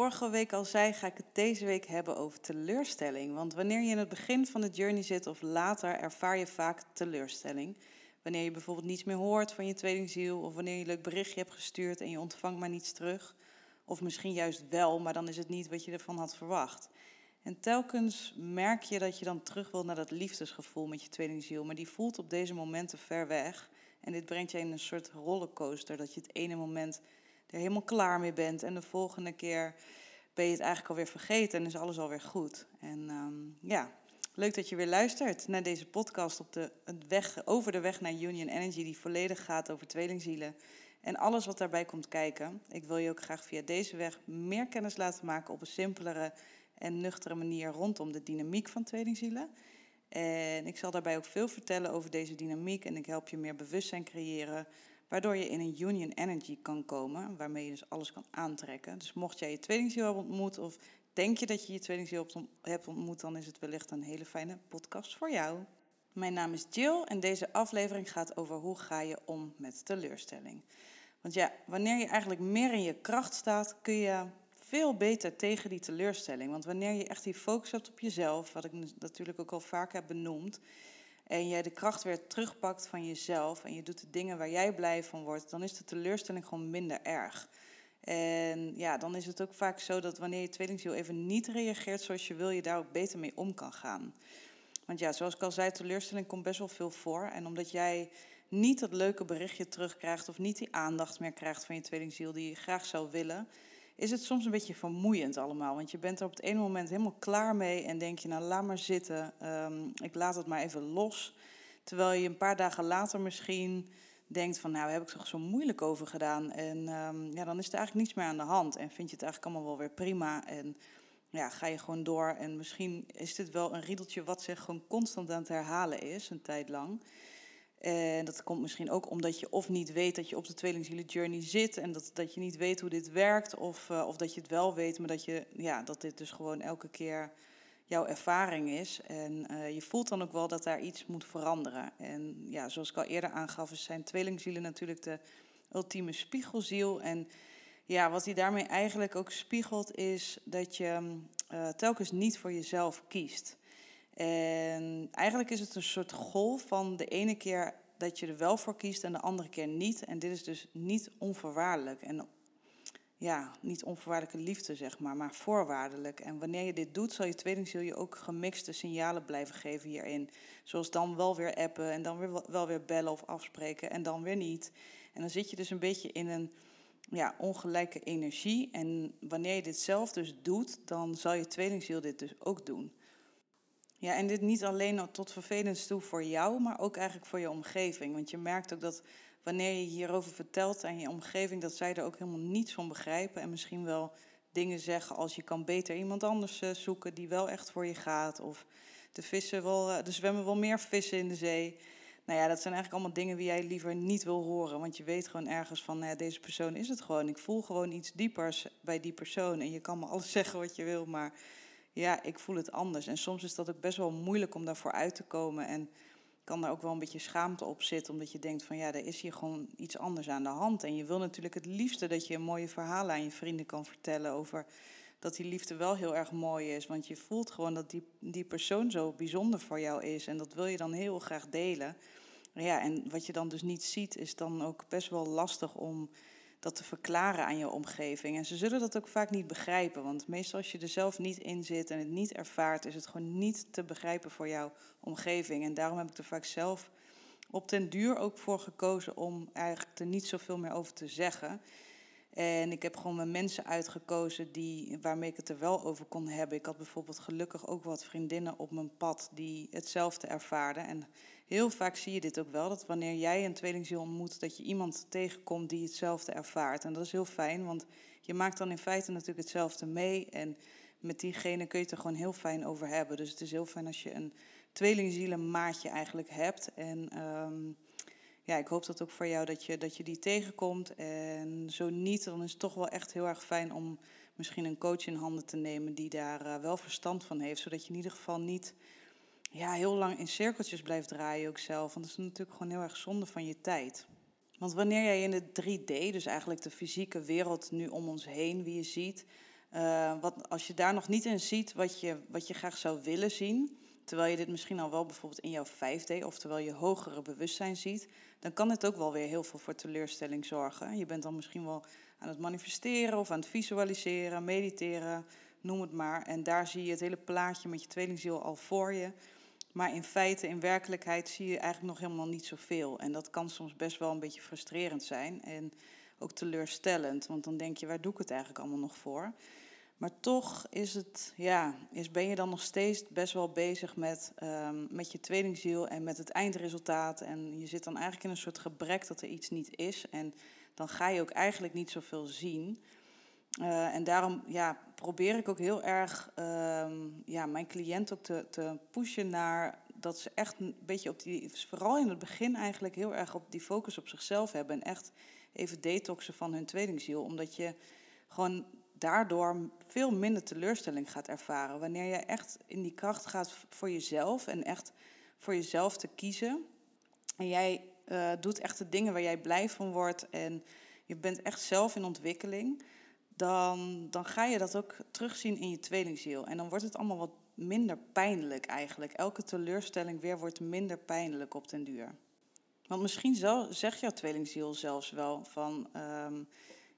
vorige week al zei, ga ik het deze week hebben over teleurstelling. Want wanneer je in het begin van de journey zit of later, ervaar je vaak teleurstelling. Wanneer je bijvoorbeeld niets meer hoort van je tweelingziel, of wanneer je een leuk berichtje hebt gestuurd en je ontvangt maar niets terug. Of misschien juist wel, maar dan is het niet wat je ervan had verwacht. En telkens merk je dat je dan terug wilt naar dat liefdesgevoel met je tweelingziel, maar die voelt op deze momenten ver weg. En dit brengt je in een soort rollercoaster, dat je het ene moment er helemaal klaar mee bent en de volgende keer ben je het eigenlijk alweer vergeten en is alles alweer goed. En ehm, ja, leuk dat je weer luistert naar deze podcast op de, weg, over de weg naar Union Energy, die volledig gaat over tweelingzielen en alles wat daarbij komt kijken. Ik wil je ook graag via deze weg meer kennis laten maken op een simpelere en nuchtere manier rondom de dynamiek van tweelingzielen. En ik zal daarbij ook veel vertellen over deze dynamiek en ik help je meer bewustzijn creëren, waardoor je in een union energy kan komen, waarmee je dus alles kan aantrekken. Dus mocht jij je tweelingziel hebben ontmoet of denk je dat je je tweelingziel hebt ontmoet, dan is het wellicht een hele fijne podcast voor jou. Mijn naam is Jill en deze aflevering gaat over hoe ga je om met teleurstelling. Want ja, wanneer je eigenlijk meer in je kracht staat, kun je veel beter tegen die teleurstelling. Want wanneer je echt die focus hebt op jezelf, wat ik natuurlijk ook al vaak heb benoemd, en jij de kracht weer terugpakt van jezelf en je doet de dingen waar jij blij van wordt, dan is de teleurstelling gewoon minder erg. En ja, dan is het ook vaak zo dat wanneer je tweelingziel even niet reageert zoals je wil, je daar ook beter mee om kan gaan. Want ja, zoals ik al zei, teleurstelling komt best wel veel voor. En omdat jij niet dat leuke berichtje terugkrijgt of niet die aandacht meer krijgt van je tweelingziel die je graag zou willen, is het soms een beetje vermoeiend allemaal. Want je bent er op het ene moment helemaal klaar mee en denk je, nou laat maar zitten, ehm, ik laat het maar even los. Terwijl je een paar dagen later misschien denkt van, nou heb ik toch zo moeilijk over gedaan. En ehm, ja, dan is er eigenlijk niets meer aan de hand en vind je het eigenlijk allemaal wel weer prima. En ja, ga je gewoon door. En misschien is dit wel een riedeltje wat zich gewoon constant aan het herhalen is, een tijd lang. En dat komt misschien ook omdat je of niet weet dat je op de tweelingzielen journey zit en dat, dat je niet weet hoe dit werkt, of, uh, of dat je het wel weet, maar dat, je, ja, dat dit dus gewoon elke keer jouw ervaring is. En uh, je voelt dan ook wel dat daar iets moet veranderen. En ja, zoals ik al eerder aangaf, zijn tweelingzielen natuurlijk de ultieme spiegelziel. En ja, wat hij daarmee eigenlijk ook spiegelt, is dat je uh, telkens niet voor jezelf kiest. En eigenlijk is het een soort golf van de ene keer dat je er wel voor kiest en de andere keer niet. En dit is dus niet onvoorwaardelijk. En ja, niet onvoorwaardelijke liefde, zeg maar, maar voorwaardelijk. En wanneer je dit doet, zal je tweelingziel je ook gemixte signalen blijven geven hierin. Zoals dan wel weer appen en dan weer, wel weer bellen of afspreken en dan weer niet. En dan zit je dus een beetje in een ja, ongelijke energie. En wanneer je dit zelf dus doet, dan zal je tweelingziel dit dus ook doen. Ja, en dit niet alleen tot vervelend toe voor jou, maar ook eigenlijk voor je omgeving. Want je merkt ook dat wanneer je hierover vertelt aan je omgeving, dat zij er ook helemaal niets van begrijpen. En misschien wel dingen zeggen als je kan beter iemand anders eh, zoeken die wel echt voor je gaat. Of de vissen wel, er zwemmen wel meer vissen in de zee. Nou ja, dat zijn eigenlijk allemaal dingen die jij liever niet wil horen. Want je weet gewoon ergens van, deze persoon is het gewoon. Ik voel gewoon iets diepers bij die persoon. En je kan me alles zeggen wat je wil, maar ja, ik voel het anders. En soms is dat ook best wel moeilijk om daarvoor uit te komen. En kan daar ook wel een beetje schaamte op zitten, omdat je denkt van ja, er is hier gewoon iets anders aan de hand. En je wil natuurlijk het liefste dat je een mooie verhalen aan je vrienden kan vertellen over dat die liefde wel heel erg mooi is. Want je voelt gewoon dat die, die persoon zo bijzonder voor jou is. En dat wil je dan heel graag delen. Ja, en wat je dan dus niet ziet, is dan ook best wel lastig om dat te verklaren aan je omgeving. En ze zullen dat ook vaak niet begrijpen, want meestal als je er zelf niet in zit en het niet ervaart, is het gewoon niet te begrijpen voor jouw omgeving. En daarom heb ik er vaak zelf op den duur ook voor gekozen om eigenlijk er niet zoveel meer over te zeggen. En ik heb gewoon mijn mensen uitgekozen die, waarmee ik het er wel over kon hebben. Ik had bijvoorbeeld gelukkig ook wat vriendinnen op mijn pad die hetzelfde ervaarden. En heel vaak zie je dit ook wel, dat wanneer jij een tweelingziel ontmoet, dat je iemand tegenkomt die hetzelfde ervaart. En dat is heel fijn, want je maakt dan in feite natuurlijk hetzelfde mee. En met diegene kun je het er gewoon heel fijn over hebben. Dus het is heel fijn als je een tweelingzielenmaatje eigenlijk hebt. En... Um, ja, ik hoop dat ook voor jou dat je, dat je die tegenkomt. En zo niet, dan is het toch wel echt heel erg fijn om misschien een coach in handen te nemen die daar uh, wel verstand van heeft. Zodat je in ieder geval niet ja, heel lang in cirkeltjes blijft draaien ook zelf. Want dat is natuurlijk gewoon heel erg zonde van je tijd. Want wanneer jij in de 3D, dus eigenlijk de fysieke wereld nu om ons heen, wie je ziet, uh, wat, als je daar nog niet in ziet wat je, wat je graag zou willen zien, terwijl je dit misschien al wel bijvoorbeeld in jouw 5D, oftewel je hogere bewustzijn ziet, dan kan het ook wel weer heel veel voor teleurstelling zorgen. Je bent dan misschien wel aan het manifesteren of aan het visualiseren, mediteren, noem het maar. En daar zie je het hele plaatje met je tweelingziel al voor je. Maar in feite, in werkelijkheid, zie je eigenlijk nog helemaal niet zoveel. En dat kan soms best wel een beetje frustrerend zijn en ook teleurstellend. Want dan denk je, waar doe ik het eigenlijk allemaal nog voor? Maar toch is het, ja, is, ben je dan nog steeds best wel bezig met, um, met je tweelingziel en met het eindresultaat. En je zit dan eigenlijk in een soort gebrek dat er iets niet is. En dan ga je ook eigenlijk niet zoveel zien. Uh, en daarom ja, probeer ik ook heel erg um, ja, mijn cliënt ook te, te pushen naar dat ze echt een beetje op die, vooral in het begin eigenlijk heel erg op die focus op zichzelf hebben. En echt even detoxen van hun tweelingziel. Omdat je gewoon daardoor veel minder teleurstelling gaat ervaren. Wanneer je echt in die kracht gaat voor jezelf en echt voor jezelf te kiezen. En jij uh, doet echt de dingen waar jij blij van wordt en je bent echt zelf in ontwikkeling. Dan, dan ga je dat ook terugzien in je tweelingziel. En dan wordt het allemaal wat minder pijnlijk eigenlijk. Elke teleurstelling weer wordt minder pijnlijk op den duur. Want misschien zegt jouw tweelingziel zelfs wel van... Um,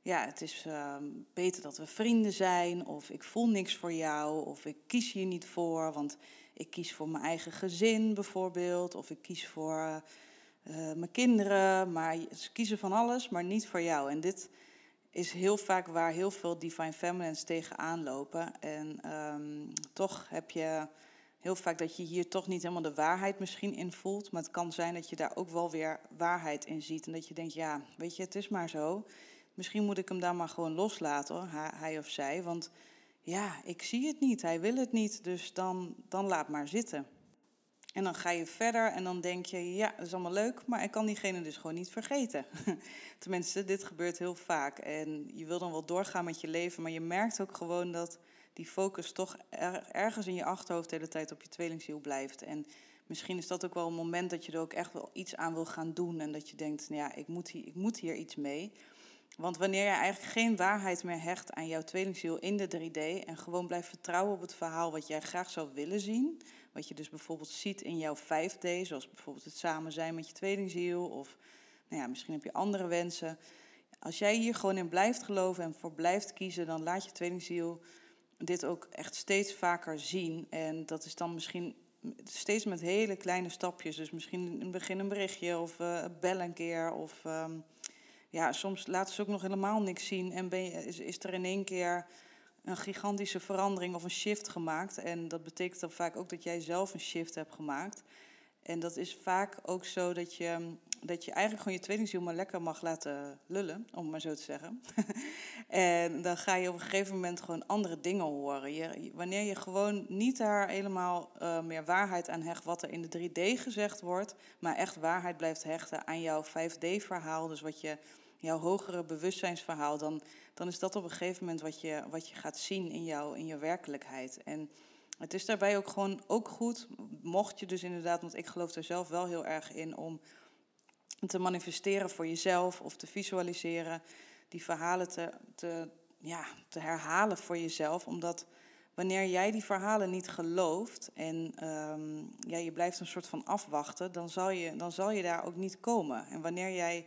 ja, het is uh, beter dat we vrienden zijn, of ik voel niks voor jou, of ik kies hier niet voor, want ik kies voor mijn eigen gezin bijvoorbeeld, of ik kies voor uh, mijn kinderen, maar ze kiezen van alles, maar niet voor jou. En dit is heel vaak waar heel veel divine feminines tegenaan lopen. En um, toch heb je heel vaak dat je hier toch niet helemaal de waarheid misschien in voelt, maar het kan zijn dat je daar ook wel weer waarheid in ziet en dat je denkt, ja, weet je, het is maar zo misschien moet ik hem daar maar gewoon loslaten, hij of zij. Want ja, ik zie het niet, hij wil het niet, dus dan, dan laat maar zitten. En dan ga je verder en dan denk je, ja, dat is allemaal leuk, maar ik kan diegene dus gewoon niet vergeten. Tenminste, dit gebeurt heel vaak. En je wil dan wel doorgaan met je leven, maar je merkt ook gewoon dat die focus toch ergens in je achterhoofd de hele tijd op je tweelingziel blijft. En misschien is dat ook wel een moment dat je er ook echt wel iets aan wil gaan doen. En dat je denkt, nou ja, ik moet hier, ik moet hier iets mee. Want wanneer je eigenlijk geen waarheid meer hecht aan jouw tweelingziel in de 3D en gewoon blijft vertrouwen op het verhaal wat jij graag zou willen zien, wat je dus bijvoorbeeld ziet in jouw 5D, zoals bijvoorbeeld het samen zijn met je tweelingziel of nou ja, misschien heb je andere wensen. Als jij hier gewoon in blijft geloven en voor blijft kiezen, dan laat je tweelingziel dit ook echt steeds vaker zien. En dat is dan misschien steeds met hele kleine stapjes. Dus misschien in het begin een berichtje of uh, bel een keer of... Um, ja, soms laten ze ook nog helemaal niks zien en is, is er in één keer een gigantische verandering of een shift gemaakt. En dat betekent dan vaak ook dat jij zelf een shift hebt gemaakt. En dat is vaak ook zo dat je, dat je eigenlijk gewoon je tweelingziel maar lekker mag laten lullen, om maar zo te zeggen. en dan ga je op een gegeven moment gewoon andere dingen horen. Je, wanneer je gewoon niet daar helemaal uh, meer waarheid aan hecht wat er in de 3D gezegd wordt, maar echt waarheid blijft hechten aan jouw 5D-verhaal, dus wat je jouw hogere bewustzijnsverhaal, dan, dan is dat op een gegeven moment wat je, wat je gaat zien in, jou, in je werkelijkheid. En het is daarbij ook gewoon ook goed, mocht je dus inderdaad, want ik geloof er zelf wel heel erg in, om te manifesteren voor jezelf of te visualiseren, die verhalen te, te, ja, te herhalen voor jezelf. Omdat wanneer jij die verhalen niet gelooft en um, ja, je blijft een soort van afwachten, dan zal, je, dan zal je daar ook niet komen. En wanneer jij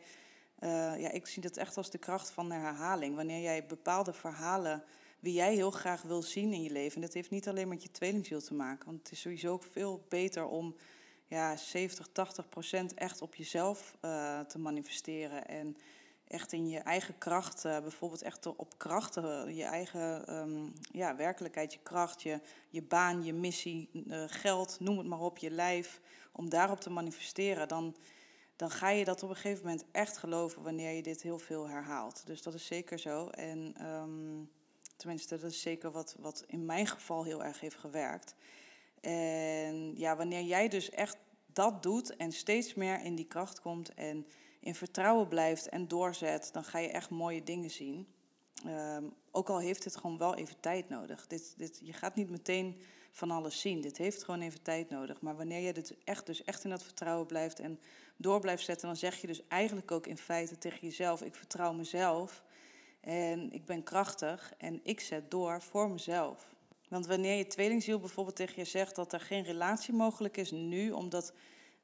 uh, ja, ik zie dat echt als de kracht van de herhaling. Wanneer jij bepaalde verhalen, wie jij heel graag wil zien in je leven. En dat heeft niet alleen met je tweelingziel te maken. Want het is sowieso ook veel beter om ja, 70, 80 procent echt op jezelf uh, te manifesteren. En echt in je eigen kracht, uh, bijvoorbeeld echt op krachten, je eigen um, ja, werkelijkheid, je kracht, je, je baan, je missie, geld, noem het maar op, je lijf. Om daarop te manifesteren, dan dan ga je dat op een gegeven moment echt geloven wanneer je dit heel veel herhaalt. Dus dat is zeker zo. En um, tenminste, dat is zeker wat, wat in mijn geval heel erg heeft gewerkt. En ja, wanneer jij dus echt dat doet en steeds meer in die kracht komt en in vertrouwen blijft en doorzet, dan ga je echt mooie dingen zien. Um, ook al heeft het gewoon wel even tijd nodig. Dit, dit, je gaat niet meteen van alles zien. Dit heeft gewoon even tijd nodig. Maar wanneer je dit echt, dus echt in dat vertrouwen blijft en door blijft zetten, dan zeg je dus eigenlijk ook in feite tegen jezelf: ik vertrouw mezelf en ik ben krachtig en ik zet door voor mezelf. Want wanneer je tweelingziel bijvoorbeeld tegen je zegt dat er geen relatie mogelijk is nu, omdat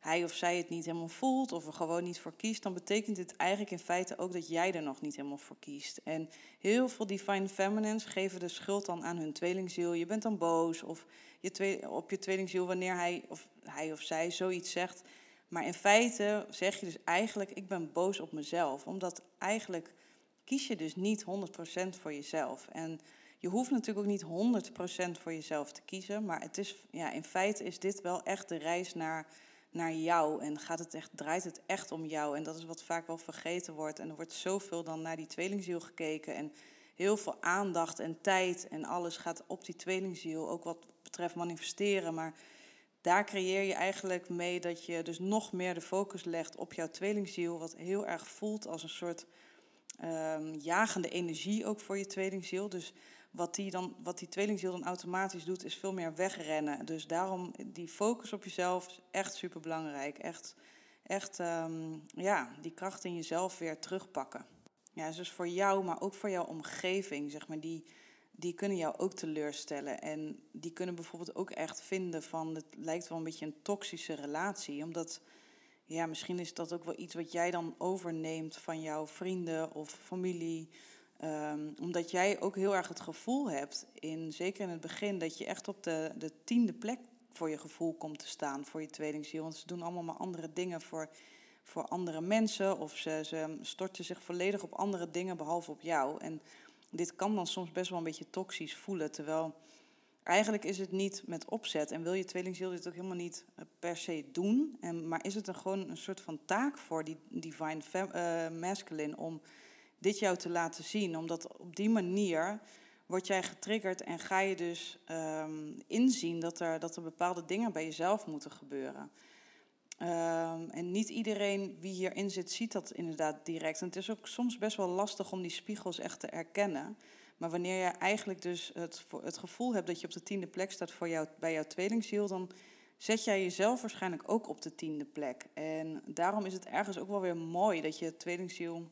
hij of zij het niet helemaal voelt of er gewoon niet voor kiest, dan betekent dit eigenlijk in feite ook dat jij er nog niet helemaal voor kiest. En heel veel divine feminines geven de schuld dan aan hun tweelingziel. Je bent dan boos of je op je tweelingziel wanneer hij of, hij of zij zoiets zegt. Maar in feite zeg je dus eigenlijk, ik ben boos op mezelf. Omdat eigenlijk kies je dus niet 100% voor jezelf. En je hoeft natuurlijk ook niet 100% voor jezelf te kiezen. Maar het is, ja, in feite is dit wel echt de reis naar naar jou en gaat het echt, draait het echt om jou. En dat is wat vaak wel vergeten wordt. En er wordt zoveel dan naar die tweelingziel gekeken en heel veel aandacht en tijd en alles gaat op die tweelingziel, ook wat betreft manifesteren. Maar daar creëer je eigenlijk mee dat je dus nog meer de focus legt op jouw tweelingziel, wat heel erg voelt als een soort um, jagende energie ook voor je tweelingziel. Dus wat die, dan, wat die tweelingziel dan automatisch doet, is veel meer wegrennen. Dus daarom die focus op jezelf is echt super belangrijk. Echt, echt ehm, ja, die kracht in jezelf weer terugpakken. Ja, dus voor jou, maar ook voor jouw omgeving, zeg maar, die, die kunnen jou ook teleurstellen. En die kunnen bijvoorbeeld ook echt vinden van, het lijkt wel een beetje een toxische relatie. Omdat, ja, misschien is dat ook wel iets wat jij dan overneemt van jouw vrienden of familie Ehm, omdat jij ook heel erg het gevoel hebt, in, zeker in het begin, dat je echt op de, de tiende plek voor je gevoel komt te staan, voor je tweelingziel. Want ze doen allemaal maar andere dingen voor, voor andere mensen of ze, ze storten zich volledig op andere dingen behalve op jou. En dit kan dan soms best wel een beetje toxisch voelen, terwijl eigenlijk is het niet met opzet en wil je tweelingziel dit ook helemaal niet eh, per se doen. En, maar is het een, gewoon een soort van taak voor die divine uh, masculine om dit jou te laten zien. Omdat op die manier word jij getriggerd en ga je dus um, inzien dat er, dat er bepaalde dingen bij jezelf moeten gebeuren. Um, en niet iedereen wie hierin zit, ziet dat inderdaad direct. En het is ook soms best wel lastig om die spiegels echt te erkennen. Maar wanneer je eigenlijk dus het, het gevoel hebt dat je op de tiende plek staat voor jou, bij jouw tweelingziel, dan zet jij jezelf waarschijnlijk ook op de tiende plek. En daarom is het ergens ook wel weer mooi dat je tweelingziel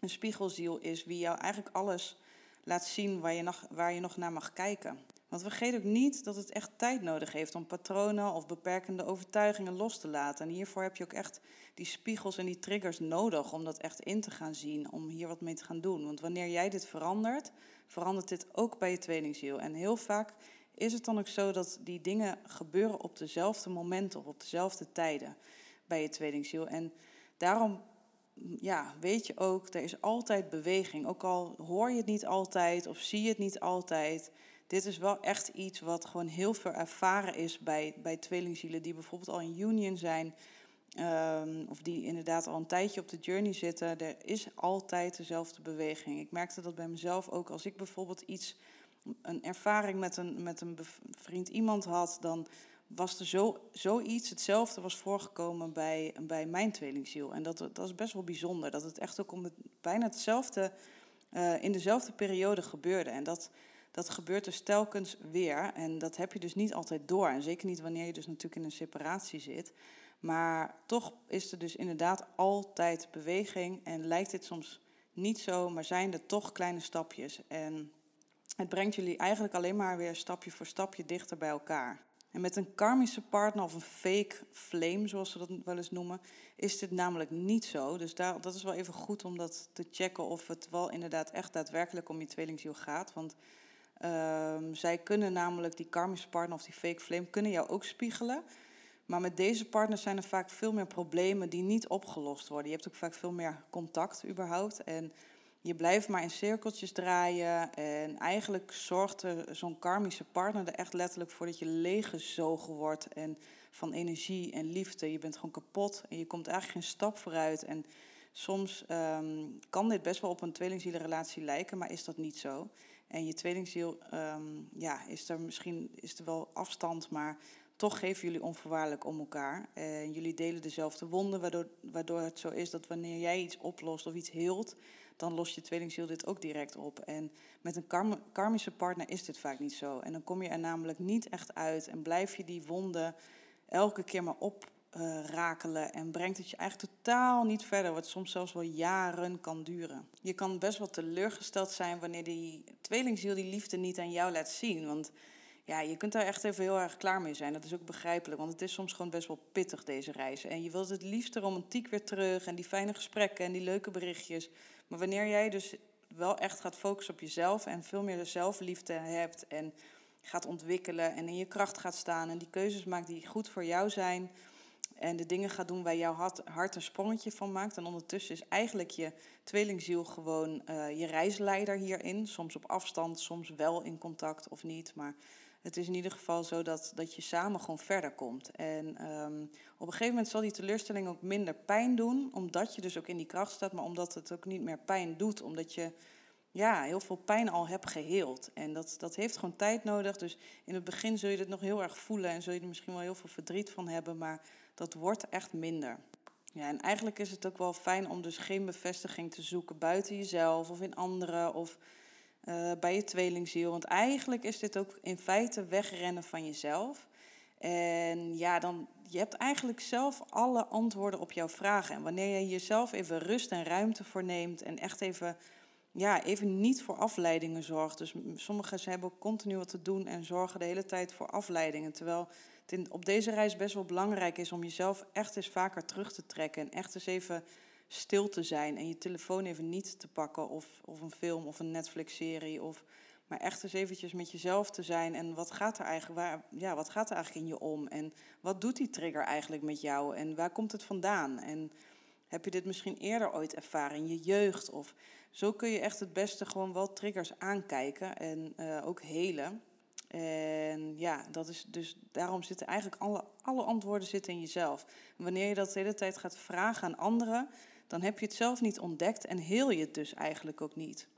een spiegelziel is, wie jou eigenlijk alles laat zien waar je nog, waar je nog naar mag kijken. Want vergeet ook niet dat het echt tijd nodig heeft om patronen of beperkende overtuigingen los te laten. En hiervoor heb je ook echt die spiegels en die triggers nodig om dat echt in te gaan zien, om hier wat mee te gaan doen. Want wanneer jij dit verandert, verandert dit ook bij je tweelingziel. En heel vaak is het dan ook zo dat die dingen gebeuren op dezelfde momenten of op dezelfde tijden bij je tweelingziel. En daarom ja, weet je ook, er is altijd beweging. Ook al hoor je het niet altijd of zie je het niet altijd. Dit is wel echt iets wat gewoon heel veel ervaren is bij, bij tweelingzielen die bijvoorbeeld al in union zijn. Um, of die inderdaad al een tijdje op de journey zitten. Er is altijd dezelfde beweging. Ik merkte dat bij mezelf ook. Als ik bijvoorbeeld iets, een ervaring met een, met een vriend iemand had, dan was er zo, zoiets hetzelfde was voorgekomen bij, bij mijn tweelingziel. En dat, dat is best wel bijzonder. Dat het echt ook om bijna hetzelfde, uh, in dezelfde periode gebeurde. En dat, dat gebeurt dus telkens weer. En dat heb je dus niet altijd door. En zeker niet wanneer je dus natuurlijk in een separatie zit. Maar toch is er dus inderdaad altijd beweging. En lijkt dit soms niet zo, maar zijn er toch kleine stapjes. En het brengt jullie eigenlijk alleen maar weer stapje voor stapje dichter bij elkaar. En met een karmische partner of een fake flame, zoals ze dat wel eens noemen, is dit namelijk niet zo. Dus daar, dat is wel even goed om dat te checken of het wel inderdaad echt daadwerkelijk om je tweelingziel gaat. Want um, zij kunnen namelijk, die karmische partner of die fake flame, kunnen jou ook spiegelen. Maar met deze partners zijn er vaak veel meer problemen die niet opgelost worden. Je hebt ook vaak veel meer contact überhaupt. En je blijft maar in cirkeltjes draaien. En eigenlijk zorgt zo'n karmische partner er echt letterlijk voor dat je leeggezogen wordt. En van energie en liefde. Je bent gewoon kapot en je komt eigenlijk geen stap vooruit. En soms ehm, kan dit best wel op een tweelingzielenrelatie lijken, maar is dat niet zo. En je tweelingziel, um, ja, is er misschien is er wel afstand, maar toch geven jullie onvoorwaardelijk om elkaar. En jullie delen dezelfde wonden, waardoor, waardoor het zo is dat wanneer jij iets oplost of iets heelt, dan lost je tweelingziel dit ook direct op. En met een karmische partner is dit vaak niet zo. En dan kom je er namelijk niet echt uit en blijf je die wonden elke keer maar oprakelen. en brengt het je eigenlijk totaal niet verder, wat soms zelfs wel jaren kan duren. Je kan best wel teleurgesteld zijn wanneer die tweelingziel die liefde niet aan jou laat zien. Want ja, je kunt daar echt even heel erg klaar mee zijn. Dat is ook begrijpelijk, want het is soms gewoon best wel pittig deze reis. En je wilt het liefst de romantiek weer terug en die fijne gesprekken en die leuke berichtjes. Maar wanneer jij dus wel echt gaat focussen op jezelf en veel meer zelfliefde hebt en gaat ontwikkelen en in je kracht gaat staan en die keuzes maakt die goed voor jou zijn en de dingen gaat doen waar jouw hart, een sprongetje van maakt. En ondertussen is eigenlijk je tweelingziel gewoon uh, je reisleider hierin. Soms op afstand, soms wel in contact of niet. Maar het is in ieder geval zo dat, dat je samen gewoon verder komt. En um, op een gegeven moment zal die teleurstelling ook minder pijn doen, omdat je dus ook in die kracht staat, maar omdat het ook niet meer pijn doet, omdat je ja, heel veel pijn al hebt geheeld. En dat, dat heeft gewoon tijd nodig. Dus in het begin zul je het nog heel erg voelen en zul je er misschien wel heel veel verdriet van hebben, maar dat wordt echt minder. Ja, en eigenlijk is het ook wel fijn om dus geen bevestiging te zoeken buiten jezelf of in anderen of uh, bij je tweelingziel. Want eigenlijk is dit ook in feite wegrennen van jezelf. En ja, dan, je hebt eigenlijk zelf alle antwoorden op jouw vragen. En wanneer je jezelf even rust en ruimte voorneemt en echt even, ja, even niet voor afleidingen zorgt. Dus sommigen hebben ook continu wat te doen en zorgen de hele tijd voor afleidingen. Terwijl het op deze reis best wel belangrijk is om jezelf echt eens vaker terug te trekken. En echt eens even stil te zijn en je telefoon even niet te pakken of, of een film of een Netflix-serie. Of, maar echt eens eventjes met jezelf te zijn en wat gaat er eigenlijk, waar, ja, wat gaat er eigenlijk in je om? En wat doet die trigger eigenlijk met jou en waar komt het vandaan? En heb je dit misschien eerder ooit ervaren in je jeugd? Of zo kun je echt het beste gewoon wel triggers aankijken en uh, ook helen. En ja, dat is dus daarom zitten eigenlijk alle, alle antwoorden zitten in jezelf. Wanneer je dat de hele tijd gaat vragen aan anderen, dan heb je het zelf niet ontdekt en heel je het dus eigenlijk ook niet.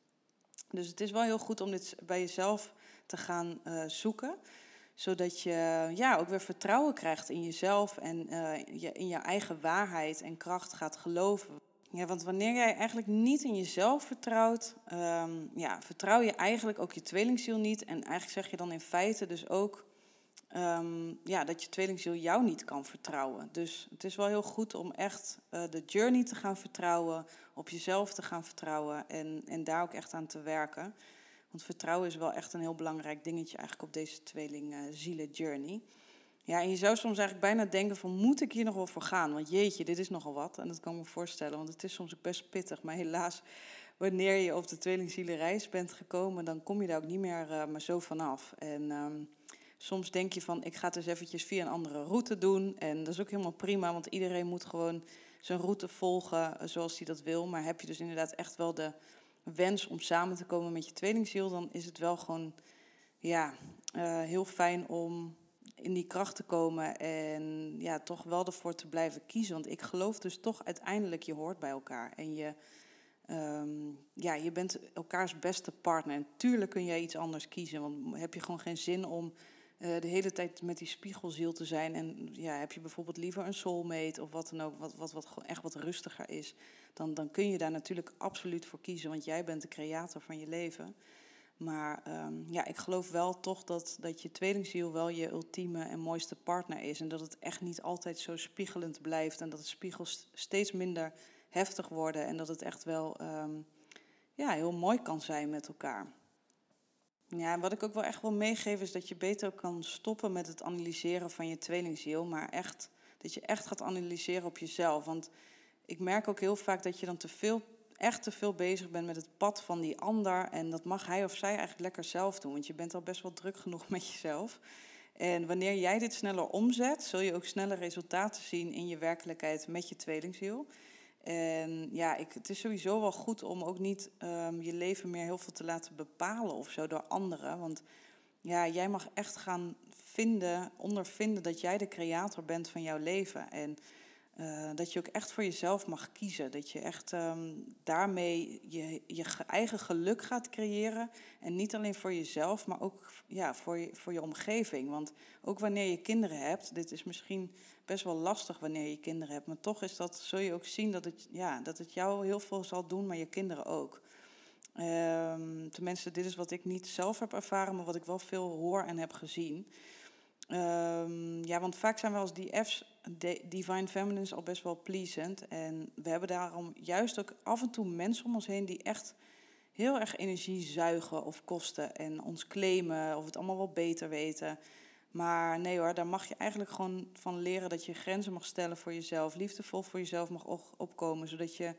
Dus het is wel heel goed om dit bij jezelf te gaan uh, zoeken, zodat je ja, ook weer vertrouwen krijgt in jezelf en uh, je in je eigen waarheid en kracht gaat geloven. Ja, want wanneer jij eigenlijk niet in jezelf vertrouwt, um, ja, vertrouw je eigenlijk ook je tweelingziel niet. En eigenlijk zeg je dan in feite dus ook um, ja, dat je tweelingziel jou niet kan vertrouwen. Dus het is wel heel goed om echt uh, de journey te gaan vertrouwen, op jezelf te gaan vertrouwen en, en daar ook echt aan te werken. Want vertrouwen is wel echt een heel belangrijk dingetje eigenlijk op deze tweelingzielen journey. Ja, en je zou soms eigenlijk bijna denken van, moet ik hier nog wel voor gaan? Want jeetje, dit is nogal wat. En dat kan ik me voorstellen, want het is soms ook best pittig. Maar helaas, wanneer je op de tweelingzielenreis bent gekomen, dan kom je daar ook niet meer uh, maar zo vanaf. En um, soms denk je van, ik ga het eens eventjes via een andere route doen. En dat is ook helemaal prima, want iedereen moet gewoon zijn route volgen eh, zoals hij dat wil. Maar heb je dus inderdaad echt wel de wens om samen te komen met je tweelingziel, dan is het wel gewoon ja, uh, heel fijn om in die kracht te komen en ja, toch wel ervoor te blijven kiezen. Want ik geloof dus toch uiteindelijk, je hoort bij elkaar. En je, um, ja, je bent elkaars beste partner. En tuurlijk kun jij iets anders kiezen, want heb je gewoon geen zin om uh, de hele tijd met die spiegelziel te zijn. En ja, heb je bijvoorbeeld liever een soulmate of wat dan ook, wat, wat, wat echt wat rustiger is. Dan, dan kun je daar natuurlijk absoluut voor kiezen, want jij bent de creator van je leven. Maar um, ja, ik geloof wel toch dat, dat je tweelingziel wel je ultieme en mooiste partner is. En dat het echt niet altijd zo spiegelend blijft. En dat de spiegels steeds minder heftig worden. En dat het echt wel um, ja, heel mooi kan zijn met elkaar. Ja, wat ik ook wel echt wil meegeven is dat je beter kan stoppen met het analyseren van je tweelingziel. Maar echt, dat je echt gaat analyseren op jezelf. Want ik merk ook heel vaak dat je dan te veel echt te veel bezig bent met het pad van die ander. En dat mag hij of zij eigenlijk lekker zelf doen, want je bent al best wel druk genoeg met jezelf. En wanneer jij dit sneller omzet, zul je ook sneller resultaten zien in je werkelijkheid met je tweelingziel. En ja, ik, het is sowieso wel goed om ook niet um, je leven meer heel veel te laten bepalen of zo door anderen. Want ja, jij mag echt gaan vinden, ondervinden dat jij de creator bent van jouw leven. En eh, dat je ook echt voor jezelf mag kiezen. Dat je echt ehm, daarmee je, je eigen geluk gaat creëren. En niet alleen voor jezelf, maar ook ja, voor, je, voor je omgeving. Want ook wanneer je kinderen hebt, dit is misschien best wel lastig wanneer je kinderen hebt. Maar toch is dat, zul je ook zien dat het, ja, dat het jou heel veel zal doen, maar je kinderen ook. Um, tenminste, dit is wat ik niet zelf heb ervaren, maar wat ik wel veel hoor en heb gezien. Um, ja, want vaak zijn we als DF's, Divine Feminines, al best wel pleasant. En we hebben daarom juist ook af en toe mensen om ons heen die echt heel erg energie zuigen of kosten. En ons claimen of het allemaal wel beter weten. Maar nee hoor, daar mag je eigenlijk gewoon van leren dat je grenzen mag stellen voor jezelf. Liefdevol voor jezelf mag opkomen. Zodat je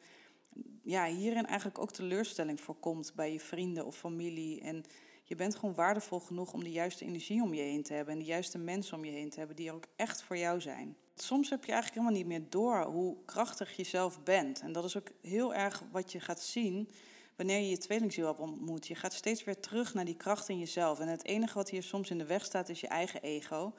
ja, hierin eigenlijk ook teleurstelling voorkomt bij je vrienden of familie. En je bent gewoon waardevol genoeg om de juiste energie om je heen te hebben en de juiste mensen om je heen te hebben die er ook echt voor jou zijn. Soms heb je eigenlijk helemaal niet meer door hoe krachtig je zelf bent. En dat is ook heel erg wat je gaat zien wanneer je je tweelingziel hebt ontmoet. Je gaat steeds weer terug naar die kracht in jezelf. En het enige wat hier soms in de weg staat is je eigen ego.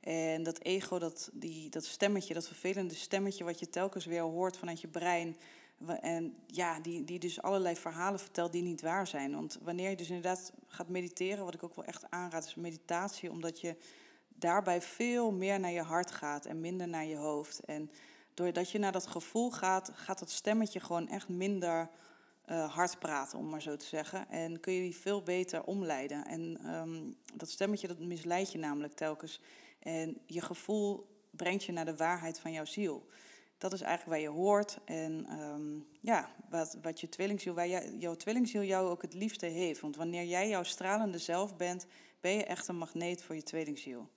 En dat ego, dat, die, dat stemmetje, dat vervelende stemmetje wat je telkens weer hoort vanuit je brein en ja, die, die dus allerlei verhalen vertelt die niet waar zijn. Want wanneer je dus inderdaad gaat mediteren, wat ik ook wel echt aanraad, is meditatie, omdat je daarbij veel meer naar je hart gaat en minder naar je hoofd. En doordat je naar dat gevoel gaat, gaat dat stemmetje gewoon echt minder uh, hard praten, om maar zo te zeggen. En kun je die veel beter omleiden. En um, dat stemmetje dat misleidt je namelijk telkens. En je gevoel brengt je naar de waarheid van jouw ziel dat is eigenlijk waar je hoort. En ehm, ja, wat, wat je tweelingziel, waar jouw tweelingziel jou ook het liefste heeft. Want wanneer jij jouw stralende zelf bent, ben je echt een magneet voor je tweelingziel.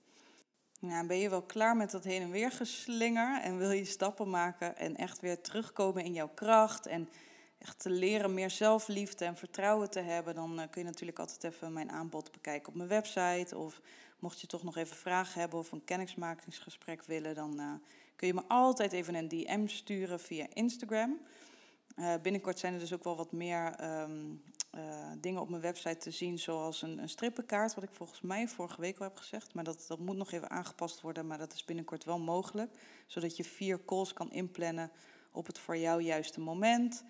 Nou, ben je wel klaar met dat heen en weer geslinger en wil je stappen maken en echt weer terugkomen in jouw kracht en echt te leren meer zelfliefde en vertrouwen te hebben, dan uh, kun je natuurlijk altijd even mijn aanbod bekijken op mijn website. Of mocht je toch nog even vragen hebben of een kennismakingsgesprek willen, dan uh, kun je me altijd even een DM sturen via Instagram. Uh, binnenkort zijn er dus ook wel wat meer um, uh, dingen op mijn website te zien, zoals een, een, strippenkaart, wat ik volgens mij vorige week al heb gezegd. Maar dat, dat moet nog even aangepast worden, maar dat is binnenkort wel mogelijk. Zodat je vier calls kan inplannen op het voor jou juiste moment.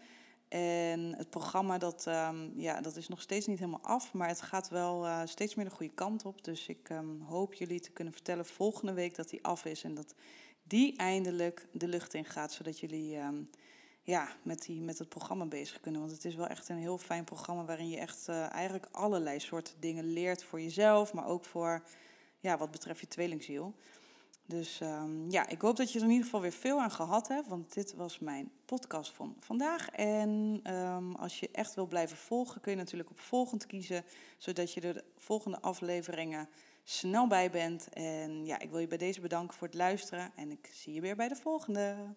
En het programma, dat, um, ja, dat is nog steeds niet helemaal af, maar het gaat wel uh, steeds meer de goede kant op. Dus ik um, hoop jullie te kunnen vertellen volgende week dat die af is en dat die eindelijk de lucht in gaat, zodat jullie um, ja, met, die, met het programma bezig kunnen. Want het is wel echt een heel fijn programma waarin je echt uh, eigenlijk allerlei soorten dingen leert voor jezelf, maar ook voor ja, wat betreft je tweelingziel. Dus um, ja, ik hoop dat je er in ieder geval weer veel aan gehad hebt, want dit was mijn podcast van vandaag. En um, als je echt wil blijven volgen, kun je natuurlijk op volgend kiezen, zodat je de volgende afleveringen snel bij bent. En ja, ik wil je bij deze bedanken voor het luisteren en ik zie je weer bij de volgende.